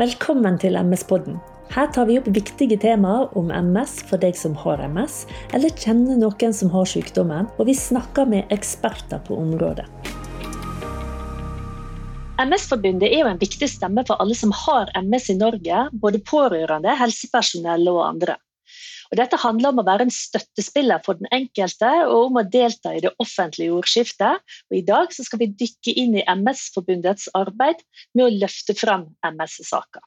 Velkommen til MS-podden. Her tar vi opp viktige temaer om MS for deg som har MS, eller kjenner noen som har sykdommen, og vi snakker med eksperter på området. MS-forbundet er jo en viktig stemme for alle som har MS i Norge, både pårørende, helsepersonell og andre. Og dette handler om å være en støttespiller for den enkelte og om å delta i det offentlige ordskiftet. Og I dag skal vi dykke inn i MS-forbundets arbeid med å løfte fram MS-saker.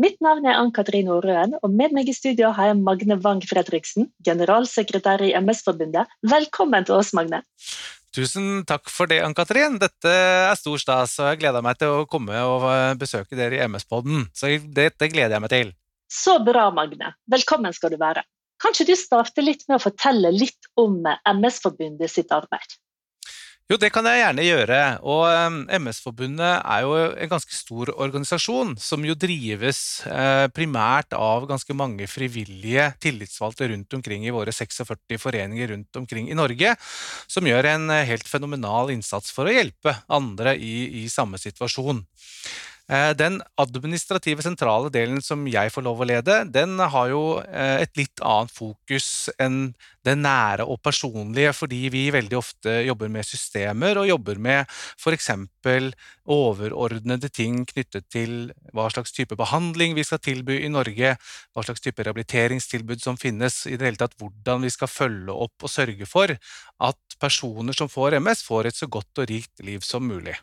Mitt navn er Ann-Katrin Aarøen, og med meg i studio har jeg Magne Wang Fredriksen, generalsekretær i MS-forbundet. Velkommen til oss, Magne. Tusen takk for det, Ann-Katrin. Dette er stor stas, og jeg gleder meg til å komme og besøke dere i MS-podden. Så dette gleder jeg meg til. Så bra, Magne. Velkommen skal du være. Kanskje du starter litt med å fortelle litt om MS-forbundet sitt arbeid? Jo, det kan jeg gjerne gjøre. Og MS-forbundet er jo en ganske stor organisasjon, som jo drives eh, primært av ganske mange frivillige tillitsvalgte rundt omkring i våre 46 foreninger rundt omkring i Norge, som gjør en eh, helt fenomenal innsats for å hjelpe andre i, i samme situasjon. Eh, den administrative sentrale delen som jeg får lov å lede, den har jo eh, et litt annet fokus enn det nære og personlige, fordi vi veldig ofte jobber med systemer og jobber med f.eks. overordnede ting knyttet til hva slags type behandling vi skal tilby i Norge, hva slags type rehabiliteringstilbud som finnes, i det hele tatt hvordan vi skal følge opp og sørge for at personer som får MS, får et så godt og rikt liv som mulig.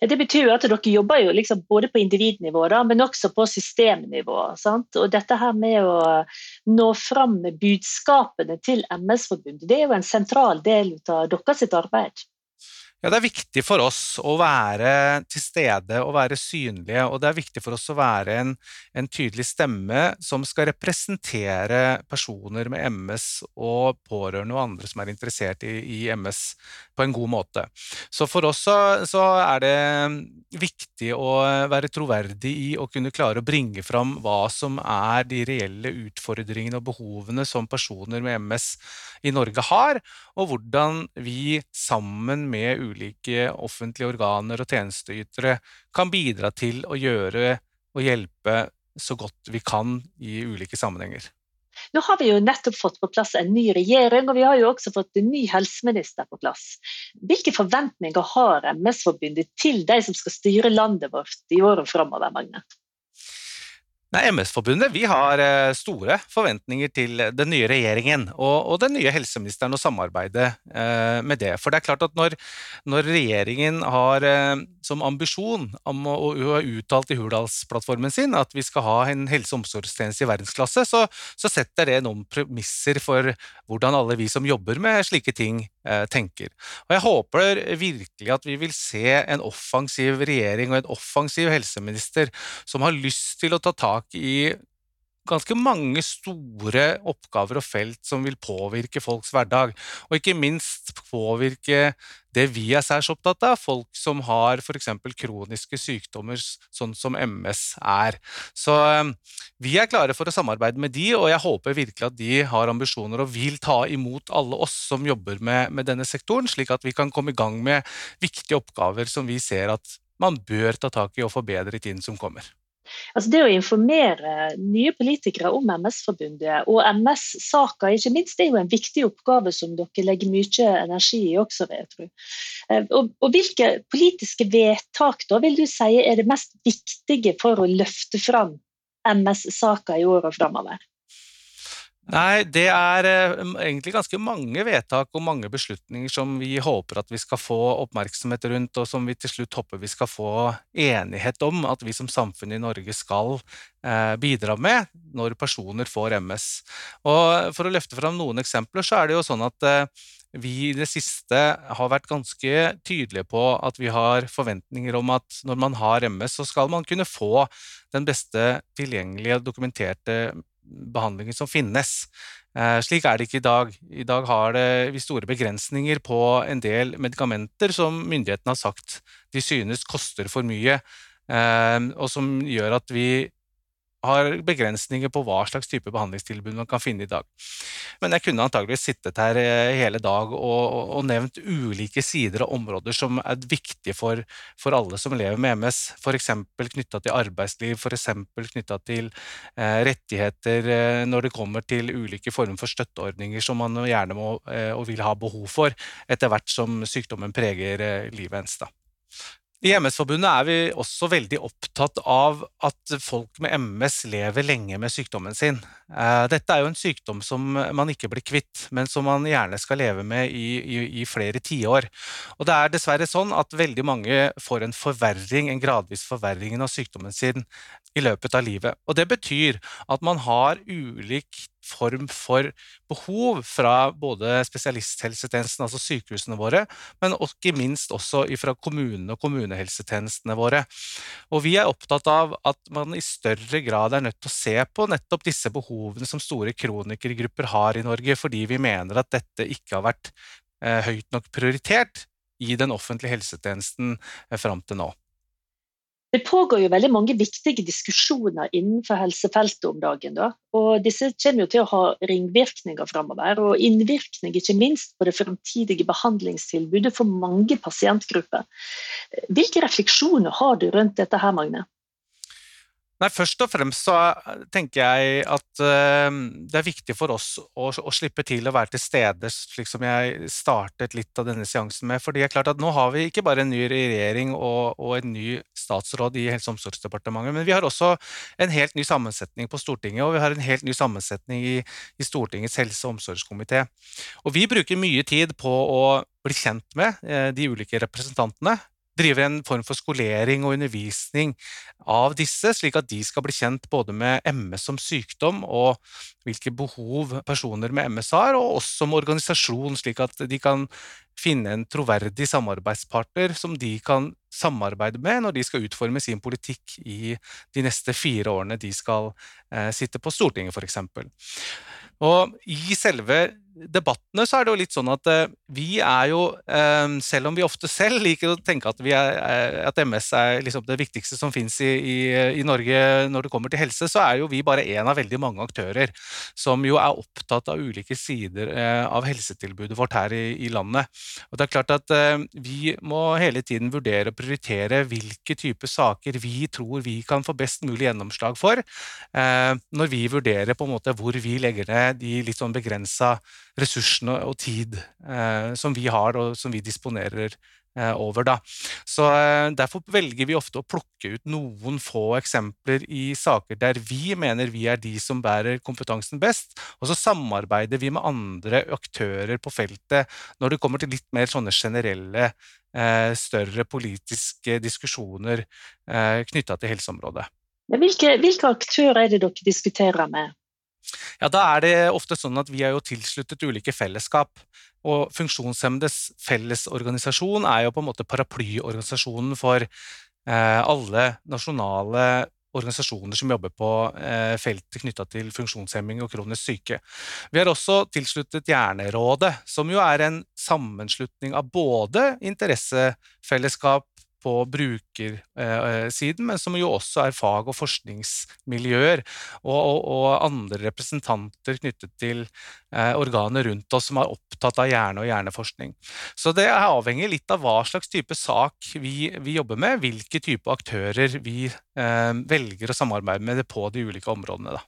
Ja, det betyr jo at dere jobber jo liksom både på individnivå, da, men også på systemnivå. Sant? Og dette her med å nå fram med budskapene til MS-forbundet, det er jo en sentral del av deres arbeid. Ja, Det er viktig for oss å være til stede og være synlige. Og det er viktig for oss å være en, en, tydelig stemme som skal representere personer med MS og pårørende og andre som er interessert i, i MS, på en god måte. Så for oss så, så, er det viktig å være troverdig i å kunne klare å bringe fram hva som er de reelle utfordringene og behovene som personer med MS i Norge har, og hvordan vi sammen med ulike offentlige organer og tjenesteytere kan bidra til å gjøre og hjelpe så godt vi kan i ulike sammenhenger. Nå har vi jo nettopp fått på plass en ny regjering, og vi har jo også fått en ny helseminister på plass. Hvilke forventninger har MS-forbundet til de som skal styre landet vårt i årene framover, Magne? Nei, MS-forbundet vi har eh, store forventninger til den nye regjeringen og, og den nye helseministeren og samarbeidet eh, med det. For det er klart at når, når regjeringen har eh, som ambisjon om å, har uttalt i Hurdalsplattformen sin at vi skal ha en helse- og omsorgstjeneste i verdensklasse, så, så setter det noen premisser for hvordan alle vi som jobber med slike ting, eh, tenker. Og Jeg håper virkelig at vi vil se en offensiv regjering og en offensiv helseminister som har lyst til å ta tak tak i ganske mange store oppgaver og felt som vil påvirke folks hverdag, og ikke minst påvirke det vi er særs opptatt av, folk som har f.eks. kroniske sykdommer, sånn som MS er. Så ehm, vi er klare for å samarbeide med de, og jeg håper virkelig at de har ambisjoner og vil ta imot alle oss som jobber med, med denne sektoren, slik at vi kan komme i gang med viktige oppgaver som vi ser at man bør ta tak i og forbedre i tiden som kommer. Altså det å informere nye politikere om MS-forbundet og MS-saker, ikke minst, det er jo en viktig oppgave som dere legger mye energi i også, vil jeg tro. Eh, og, og, hvilke politiske vedtak da vil du si er det mest viktige for å løfte fram MS-saker i åra framover? Nei, det er eh, egentlig ganske mange vedtak og mange beslutninger som vi håper at vi skal få oppmerksomhet rundt, og som vi til slutt håper vi skal få enighet om at vi som samfunn i Norge skal eh, bidra med når personer får MS. Og For å løfte fram noen eksempler, så er det jo sånn at eh, vi i det siste har vært ganske tydelige på at vi har forventninger om at når man har MS, så skal man kunne få den beste tilgjengelige, dokumenterte behandlinger som finnes. Eh, slik er det ikke i dag. I dag har vi store begrensninger på en del medikamenter som myndighetene har sagt de synes koster for mye, eh, og som gjør at vi har begrensninger på hva slags type behandlingstilbud man kan finne i dag. Men jeg kunne antageligvis sittet her eh, hele dag og, og nevnt ulike sider og områder som er viktige for, for alle som lever med MS, f.eks. knytta til arbeidsliv, f.eks. knytta til eh, rettigheter eh, når det kommer til ulike former for støtteordninger som man gjerne må eh, og vil ha behov for etter hvert som sykdommen preger eh, livet ens. Da. I MS-forbundet er vi også veldig opptatt av at folk med MS lever lenge med sykdommen sin. Eh, dette er jo en sykdom som man ikke blir kvitt, men som man gjerne skal leve med i, i, i flere tiår. Og det er dessverre sånn at veldig mange får en forverring, en gradvis forverring av sykdommen sin i løpet av livet. Og det betyr at man har ulik form for behov fra både spesialisthelsetjenesten, altså sykehusene våre, men ikke minst også fra kommunene og kommunehelsetjenestene våre. Og vi er opptatt av at man i større grad er nødt til å se på nettopp disse behovene som store kronikergrupper har i Norge, fordi vi mener at dette ikke har vært eh, høyt nok prioritert i den offentlige helsetjenesten eh, fram til nå. Det pågår jo veldig mange viktige diskusjoner innenfor helsefeltet om dagen. Da. og Disse kommer jo til å ha ringvirkninger framover, og innvirkning ikke minst på det fremtidige behandlingstilbudet for mange pasientgrupper. Hvilke refleksjoner har du rundt dette, her, Magne? Nei, Først og fremst så tenker jeg at uh, det er viktig for oss å, å, slippe til å være til stede, slik som jeg startet litt av denne seansen med. fordi det er klart at Nå har vi ikke bare en ny regjering og, og en ny statsråd i Helse- og omsorgsdepartementet, men vi har også en helt ny sammensetning på Stortinget, og vi har en helt ny sammensetning i, i Stortingets helse- og omsorgskomité. Og vi bruker mye tid på å bli kjent med eh, de ulike representantene driver en form for skolering og undervisning av disse, slik at de skal bli kjent både med MS som sykdom og hvilke behov personer med MS har, og også med organisasjon, slik at de kan finne en troverdig samarbeidspartner som de kan samarbeide med når de skal utforme sin politikk i de neste fire årene de skal eh, sitte på Stortinget, f.eks. Og i selve debattene så er det jo litt sånn at uh, vi er jo, um, selv om vi ofte selv liker å tenke at, er, uh, at MS er liksom det viktigste som fins i, i, i, Norge når det kommer til helse, så er jo vi bare én av veldig mange aktører som jo er opptatt av ulike sider av helsetilbudet vårt her i, i, landet. Og det er klart at Vi må hele tiden vurdere og prioritere hvilke typer saker vi tror vi kan få best mulig gjennomslag for, når vi vurderer på en måte hvor vi legger ned de litt sånn begrensa ressursene og tid eh, som vi har, og som vi disponerer eh, over. Da. Så eh, Derfor velger vi ofte å plukke ut noen få eksempler i saker der vi mener vi er de som bærer kompetansen best, og så samarbeider vi med andre aktører på feltet når det kommer til litt mer sånne generelle, større politiske diskusjoner knytta til helseområdet. Hvilke, hvilke aktører er det dere diskuterer med? Ja, da er det ofte sånn at vi er jo tilsluttet ulike fellesskap. Og Funksjonshemmedes Fellesorganisasjon er jo på en måte paraplyorganisasjonen for eh, alle nasjonale organisasjoner som jobber på eh, feltet knytta til funksjonshemming og kronisk syke. Vi har også tilsluttet Hjernerådet, som jo er en sammenslutning av både interessefellesskap på brukersiden, men som jo også er fag- og forskningsmiljøer og, og, og, andre representanter knyttet til eh, organer rundt oss som er opptatt av hjerne og hjerneforskning. Så det avhenger litt av hva slags type sak vi, vi jobber med, hvilke type aktører vi eh, velger å samarbeide med på de ulike områdene. Da.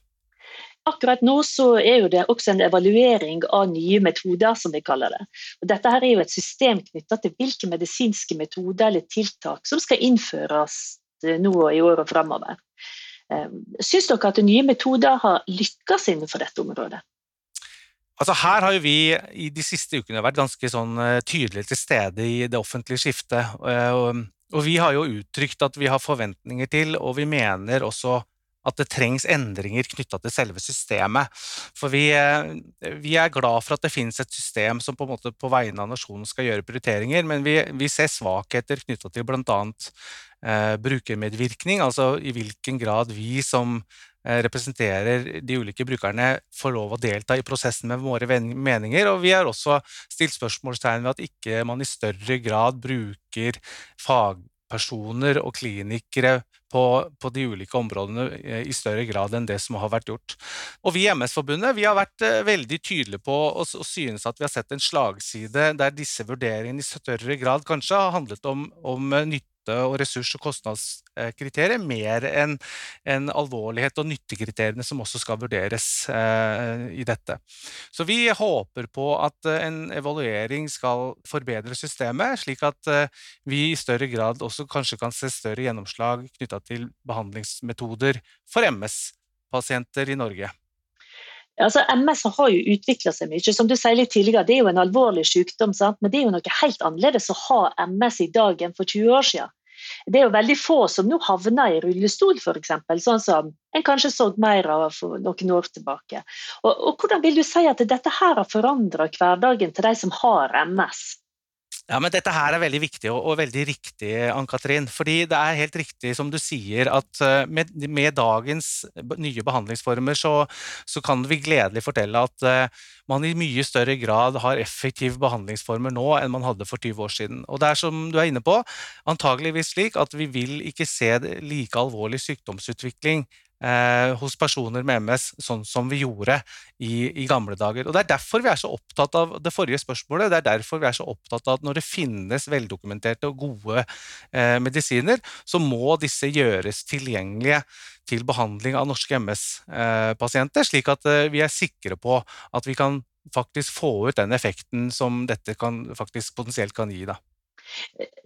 Akkurat nå er jo det også en evaluering av nye metoder, som vi kaller det. Og dette er jo et system knyttet til hvilke medisinske metoder eller tiltak som skal innføres nå og i året framover. Ehm, syns dere at nye metoder har lykkes innenfor dette området? Altså her har vi i de siste ukene vært ganske sånn eh, tydelig til stede i det offentlige skiftet. Eh, og vi har jo uttrykt at vi har forventninger til, og vi mener også at det trengs endringer knytta til selve systemet. For vi, eh, vi, er glad for at det finnes et system som på, en måte på vegne av nasjonen skal gjøre prioriteringer, men vi, vi ser svakheter knytta til bl.a. Eh, brukermedvirkning, altså i hvilken grad vi som eh, representerer de ulike brukerne, får lov å delta i prosessen med våre meninger. Og vi har også stilt spørsmålstegn ved at ikke man i større grad bruker fag fagpersoner og klinikere på, på, de ulike områdene eh, i større grad enn det som har vært gjort. Og Vi i MS-forbundet vi har vært eh, veldig tydelige på å synes at vi har sett en slagside der disse vurderingene i større grad kanskje har handlet om, om nytte og ressurs- og kostnadskriterier mer enn en alvorlighet og nyttekriteriene som også skal vurderes eh, i dette. Så vi håper på at eh, en evaluering skal forbedre systemet, slik at eh, vi i større grad også kanskje kan se større gjennomslag knytta til behandlingsmetoder for MS-pasienter i Norge. Altså, MS har jo utvikla seg mye. Som du sier litt tidligere, Det er jo en alvorlig sykdom, sant? men det er jo noe helt annerledes å ha MS i dag enn for 20 år siden. Det er jo veldig få som nå havner i rullestol, f.eks., sånn som en kanskje så mer av for noen år tilbake. Og, og Hvordan vil du si at dette her har forandra hverdagen til de som har MS? Ja, men Dette her er veldig viktig og, og veldig riktig, Ann-Katrin. fordi det er helt riktig som du sier, at eh, med, med dagens nye behandlingsformer så, så, kan vi gledelig fortelle at uh, man i mye større grad har effektive behandlingsformer nå enn man hadde for 20 år siden. Og det er som du er inne på, antageligvis slik at vi vil ikke se like alvorlig sykdomsutvikling eh, hos personer med MS, sånn som vi gjorde i, i, gamle dager. Og Det er derfor vi er så opptatt av det forrige spørsmålet. Det er derfor vi er så opptatt av at når det finnes veldokumenterte og gode eh, medisiner, så må disse gjøres tilgjengelige til behandling av norske MS-pasienter, eh, slik at eh, vi er sikre på at vi kan faktisk få ut den effekten som dette kan, faktisk potensielt kan gi. Da.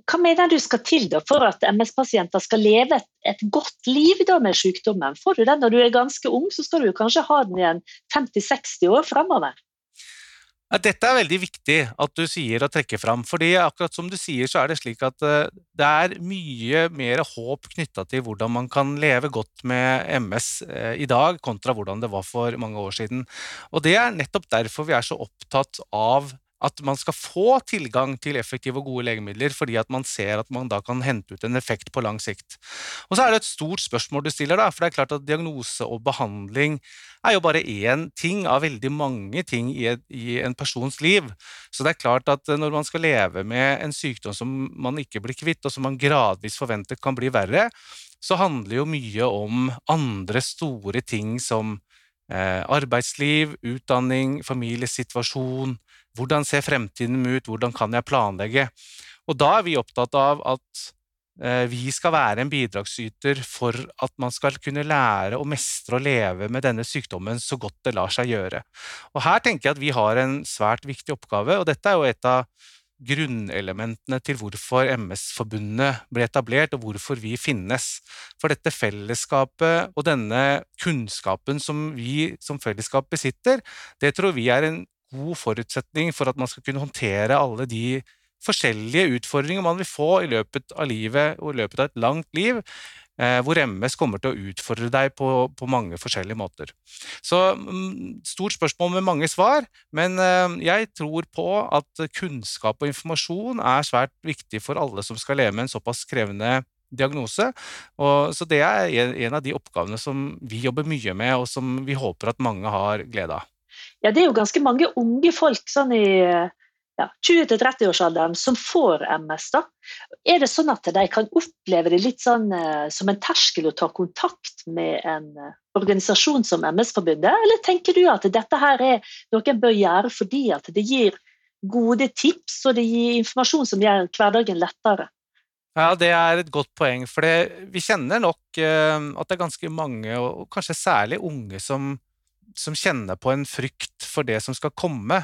Hva mener du skal til for at MS-pasienter skal leve et, et godt liv med sykdommen? Får du den når du er ganske ung, så skal du kanskje ha den igjen 50-60 år fremover. Dette er veldig viktig at du sier og trekker fram. fordi akkurat som du sier, så er det slik at eh, det er mye mer håp knytta til hvordan man kan leve godt med MS eh, i dag, kontra hvordan det var for mange år siden. Og Det er nettopp derfor vi er så opptatt av at man skal få tilgang til effektive og gode legemidler, fordi at man ser at man da kan hente ut en effekt på lang sikt. Og Så er det et stort spørsmål du stiller, da, for det er klart at diagnose og behandling er jo bare én ting av veldig mange ting i, et, i en persons liv. Så det er klart at når man skal leve med en sykdom som man ikke blir kvitt, og som man gradvis forventer kan bli verre, så handler jo mye om andre store ting som eh, arbeidsliv, utdanning, familiesituasjon, hvordan ser fremtiden ut, hvordan kan jeg planlegge? Og da er vi opptatt av at eh, vi skal være en bidragsyter for at man skal kunne lære å mestre og leve med denne sykdommen så godt det lar seg gjøre. Og Her tenker jeg at vi har en svært viktig oppgave, og dette er jo et av grunnelementene til hvorfor MS-forbundet ble etablert, og hvorfor vi finnes. For dette fellesskapet og denne kunnskapen som vi som fellesskap besitter, det tror vi er en god forutsetning for at man skal kunne håndtere alle de forskjellige utfordringer man vil få i løpet av livet og i løpet av et langt liv, eh, hvor MS kommer til å utfordre deg på, på mange forskjellige måter. Så mm, stort spørsmål med mange svar, men eh, jeg tror på at kunnskap og informasjon er svært viktig for alle som skal leve med en såpass krevende diagnose. Og, så det er en av de oppgavene som vi jobber mye med, og som vi håper at mange har glede av ja, det er jo ganske mange unge folk sånn i ja, 20-30-årsalderen som får MS. da. Er det sånn at de kan oppleve det litt sånn uh, som en terskel å ta kontakt med en uh, organisasjon som MS-forbundet, eller tenker du at dette her er noe en bør gjøre fordi at det gir gode tips og det gir informasjon som gjør hverdagen lettere? Ja, Det er et godt poeng. for Vi kjenner nok uh, at det er ganske mange, og kanskje særlig unge, som som kjenner på en frykt for det som skal komme.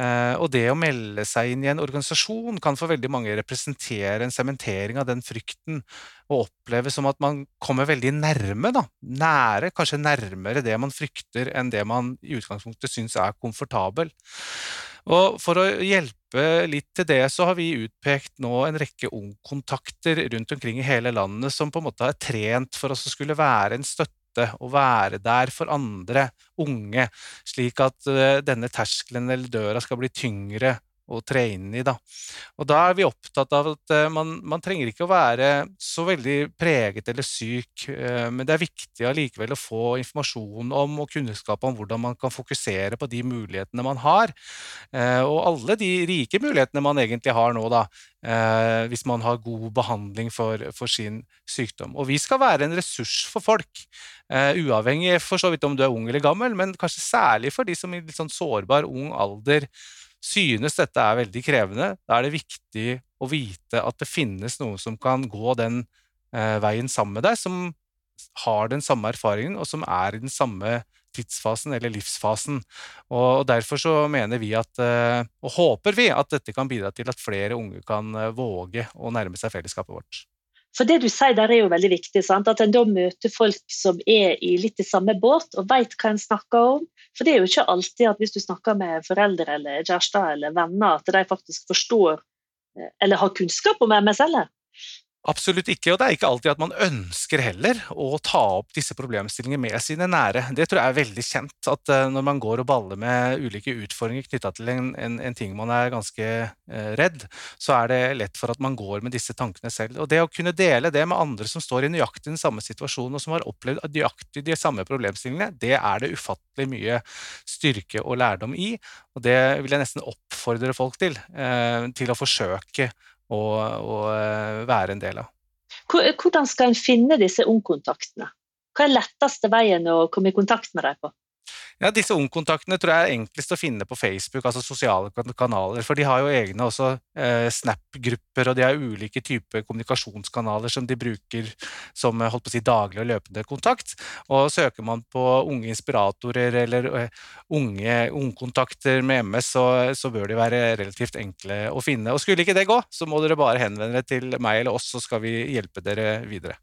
Eh, og det å melde seg inn i en organisasjon kan for veldig mange representere en sementering av den frykten, og oppleves som at man kommer veldig nærme, da. Nære, kanskje nærmere det man frykter enn det man i utgangspunktet syns er komfortabel. Og for å hjelpe litt til det, så har vi utpekt nå en rekke ungkontakter rundt omkring i hele landet som på en måte er trent for oss å skulle være en støtte og være der for andre unge, slik at eh, denne terskelen eller døra skal bli tyngre å tre inn i. Da. Og da er vi opptatt av at uh, man, man, trenger ikke å være så veldig preget eller syk, uh, men det er viktig allikevel å få informasjon om og kunnskap om hvordan man kan fokusere på de mulighetene man har. Uh, og alle de rike mulighetene man egentlig har nå, da, hvis man har god behandling for, for, sin sykdom. Og vi skal være en ressurs for folk, uavhengig for så vidt om du er ung eller gammel, men kanskje særlig for de som i litt sånn sårbar ung alder synes dette er veldig krevende, da er det viktig å vite at det finnes noen som kan gå den eh, veien sammen med deg, som har den samme erfaringen, og som er i den samme tidsfasen eller livsfasen. Og Derfor så mener vi at, eh, og håper vi at dette kan bidra til at flere unge kan eh, våge å nærme seg fellesskapet vårt. For det du sier der er jo veldig viktig, sant? at en da møter folk som er i litt i samme båt og vet hva en snakker om. For det er jo ikke alltid at hvis du snakker med foreldre eller kjærester eller venner, at de faktisk forstår eh, eller har kunnskap om MS heller. Absolutt ikke, og det er ikke alltid at man ønsker heller å ta opp disse problemstillingene med sine nære. Det tror jeg er veldig kjent, at uh, når man går og baller med ulike utfordringer knytta til en, en, en, ting man er ganske uh, redd, så er det lett for at man går med disse tankene selv. Og det å kunne dele det med andre som står i nøyaktig den samme situasjonen, og som har opplevd nøyaktig de samme problemstillingene, det er det ufattelig mye styrke og lærdom i, og det vil jeg nesten oppfordre folk til, uh, til å forsøke å, å eh, være en del av. Hvordan skal en finne disse ungkontaktene? Hva er letteste veien å komme i kontakt med dem på? Ja, Disse ungkontaktene tror jeg er enklest å finne på Facebook, altså sosiale kanaler. For de har jo egne også eh, Snap-grupper, og de har ulike typer kommunikasjonskanaler som de bruker som holdt på å si, daglig og løpende kontakt. Og søker man på unge inspiratorer eller eh, unge ungkontakter med MS, så, så, bør de være relativt enkle å finne. Og skulle ikke det gå, så må dere bare henvende dere til meg eller oss, så skal vi hjelpe dere videre.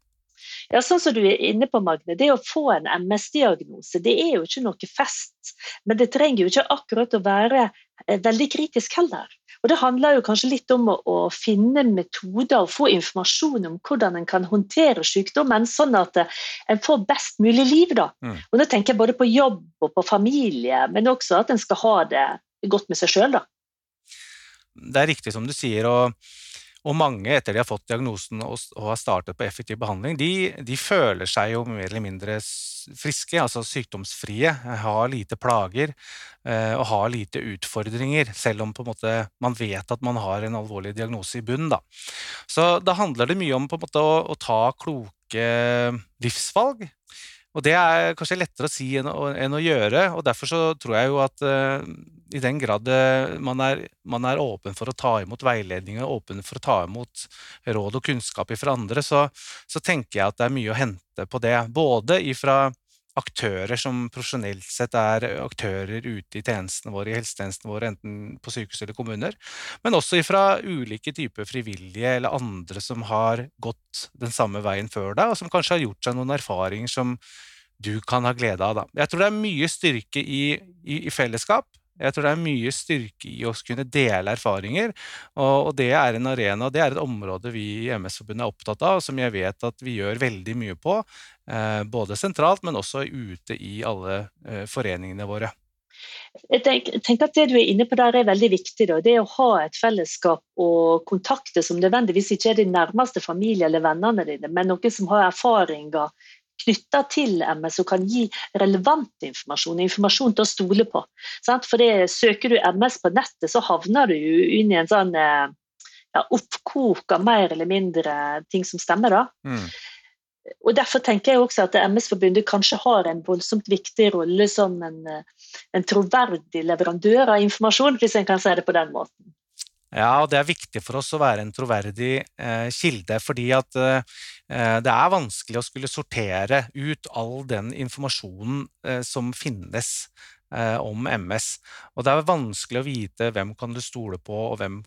Ja, sånn som du er inne på, Magne. Det å få en MS-diagnose det er jo ikke noe fest. Men det trenger jo ikke akkurat å være eh, veldig kritisk heller. Og Det handler jo kanskje litt om å, å finne metoder og få informasjon om hvordan en kan håndtere sykdommen, sånn at eh, en får best mulig liv. da. Mm. Og Nå tenker jeg både på jobb og på familie, men også at en skal ha det godt med seg sjøl. Det er riktig som du sier. og og mange, etter de har fått diagnosen og, har startet på effektiv behandling, de, de, føler seg jo mer eller mindre friske, altså sykdomsfrie, har lite plager eh, og har lite utfordringer, selv om måte, man vet at man har en alvorlig diagnose i bunnen. Da. Så da handler det mye om måte, å, å ta kloke livsvalg. Og det er kanskje lettere å si enn å, enn å gjøre, og derfor så tror jeg jo at uh, i den grad uh, man, er, man, er, åpen for å ta imot veiledning åpen for å ta imot råd og kunnskap fra andre, så, så, tenker jeg at det er mye å hente på det. Både ifra aktører som profesjonelt sett er aktører ute i tjenestene våre, i helsetjenestene våre, enten på sykehus eller kommuner, men også fra ulike typer frivillige eller andre som har gått den samme veien før deg, og som kanskje har gjort seg noen erfaringer som du kan ha glede av. Da. Jeg tror det er mye styrke i, i, i fellesskap, jeg tror det er mye styrke i å kunne dele erfaringer, og, det er en arena, det er et område vi i MS-forbundet er opptatt av, som jeg vet at vi gjør veldig mye på, både sentralt, men også ute i alle eh, foreningene våre. Jeg tenker at Det du er inne på der er veldig viktig. Da. Det å ha et fellesskap og kontakter som nødvendigvis ikke er de nærmeste familie eller vennene dine, men noen som har erfaringer knytta til MS og kan gi relevant informasjon, informasjon til å stole på. For det, Søker du MS på nettet, så havner du jo inn i en sånn eh, ja, oppkok av mer eller mindre ting som stemmer. da. Mm. Og Derfor tenker jeg også at MS-forbundet kanskje har en voldsomt viktig rolle som en, eh, en troverdig leverandør av informasjon, hvis en kan si det på den måten. Ja, og det er viktig for oss å være en troverdig eh, kilde, fordi at eh, det er vanskelig å skulle sortere ut all den informasjonen eh, som finnes eh, om MS. Og det er vanskelig å vite hvem kan du stole på, og hvem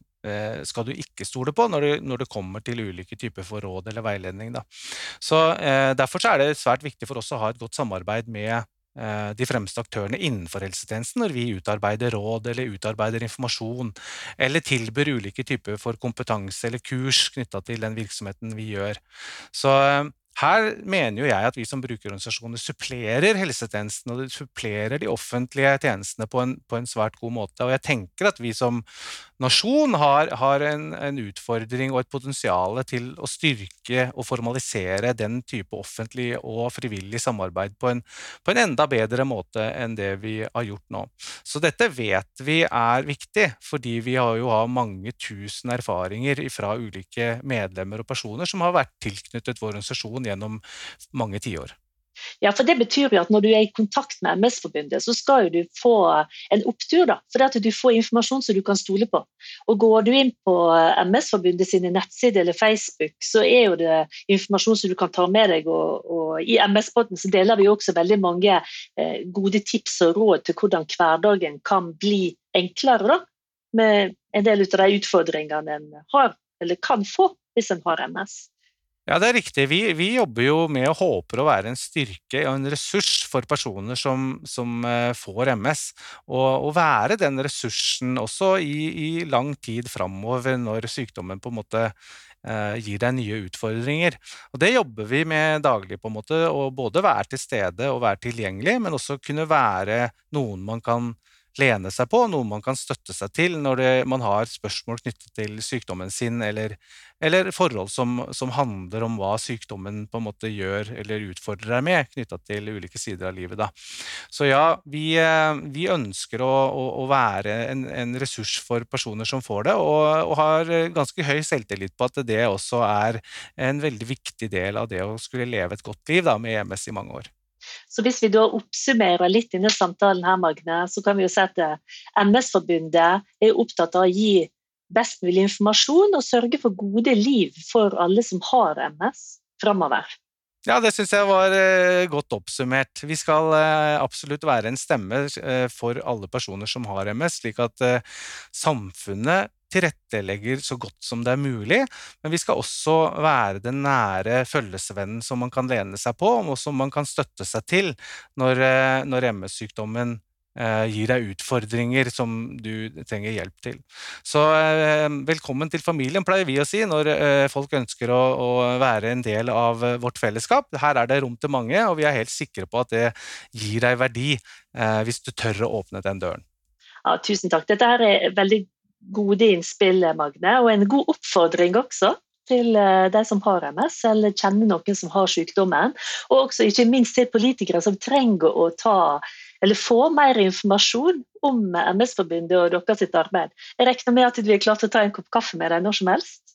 skal du ikke stole på når det, når det, kommer til ulike typer for råd eller veiledning. Da. Så eh, Derfor så er det svært viktig for oss å ha et godt samarbeid med Eh, de fremste aktørene innenfor helsetjenesten når vi utarbeider råd eller utarbeider informasjon, eller tilbyr ulike typer for kompetanse eller kurs knytta til den virksomheten vi gjør. Så eh, her mener jo jeg at vi som brukerorganisasjoner supplerer helsetjenesten og supplerer de offentlige tjenestene på en, på en, svært god måte. Og jeg tenker at vi som nasjon har, har en, en, utfordring og et potensial til å styrke og formalisere den type offentlig og frivillig samarbeid på en, på en, enda bedre måte enn det vi har gjort nå. Så dette vet vi er viktig, fordi vi har jo har mange tusen erfaringer fra ulike medlemmer og personer som har vært tilknyttet vår organisasjon gjennom mange tiår. Ja, for Det betyr jo at når du er i kontakt med MS-forbundet, så skal jo du få en opptur. da, for at Du får informasjon som du kan stole på. Og Går du inn på MS-forbundet sine nettsider eller Facebook, så er jo det informasjon som du kan ta med deg. Og, og I MS-båten så deler vi også veldig mange eh, gode tips og råd til hvordan hverdagen kan bli enklere. da, Med en del av de utfordringene en har, eller kan få hvis en har MS. Ja, det er riktig. Vi, vi, jobber jo med og håper å være en styrke og en ressurs for personer som, som uh, får MS. Og, og, være den ressursen også i, i lang tid framover når sykdommen på en måte uh, gir deg nye utfordringer. Og Det jobber vi med daglig, på en måte, å både være til stede og være tilgjengelig, men også kunne være noen man kan lene seg på, noe man kan støtte seg til når det, man har spørsmål knyttet til sykdommen sin, eller, eller forhold som, som, handler om hva sykdommen på en måte gjør eller utfordrer deg med, knytta til ulike sider av livet. Da. Så ja, vi, vi ønsker å, å, å være en, en, ressurs for personer som får det, og, og, har ganske høy selvtillit på at det også er en veldig viktig del av det å skulle leve et godt liv da, med EMS i mange år. Så hvis vi da oppsummerer litt denne samtalen her, Magne, så kan vi jo si at eh, MS-forbundet er opptatt av å gi best mulig informasjon og sørge for gode liv for alle som har MS framover. Ja, det syns jeg var eh, godt oppsummert. Vi skal eh, absolutt være en stemme for alle personer som har MS, slik at samfunnet tilrettelegger så godt som det er mulig, men vi skal også være den nære følgesvennen som man kan lene seg på, og som man kan støtte seg til når, eh, når MS-sykdommen eh, gir deg utfordringer som du trenger hjelp til. Så eh, velkommen til familien, pleier vi å si når folk ønsker å, å, være en del av vårt fellesskap. Her er det rom til mange, og vi er helt sikre på at det gir deg verdi hvis du tør å åpne den døren. Ja, tusen takk. Dette er veldig gode innspill, Magne, og en god oppfordring også til eh, de som har MS, eller kjenner noen som har sykdommen. Og også ikke minst til politikere som trenger å ta få mer informasjon om MS-forbundet og deres arbeid. Jeg regner med at vi er klare til å ta en kopp kaffe med deg når som helst?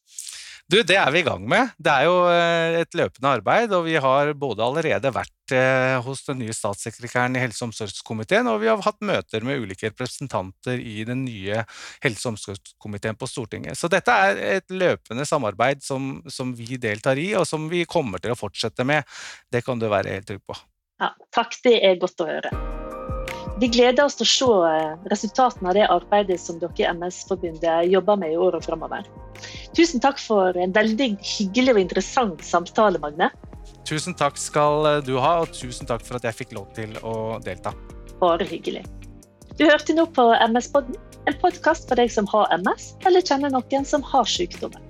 Du, Det er vi i gang med. Det er jo eh, et løpende arbeid. og Vi har både allerede vært eh, hos den nye statssekretæren i helse- og omsorgskomiteen, og vi har hatt møter med ulike representanter i den nye helse- og omsorgskomiteen på Stortinget. Så dette er et løpende samarbeid som, som vi deltar i, og som vi kommer til å fortsette med. Det kan du være helt trygg på. Ja, takk, det er godt å høre. Vi gleder oss til å se eh, resultatene av det arbeidet som dere i MS-forbundet jobber med i årene framover. Tusen takk for en veldig hyggelig og interessant samtale, Magne. Tusen takk skal du ha, og tusen takk for at jeg fikk lov til å delta. Bare hyggelig. Du hørte nå på MS-podden, en podkast for deg som har MS, eller kjenner noen som har sykdommen.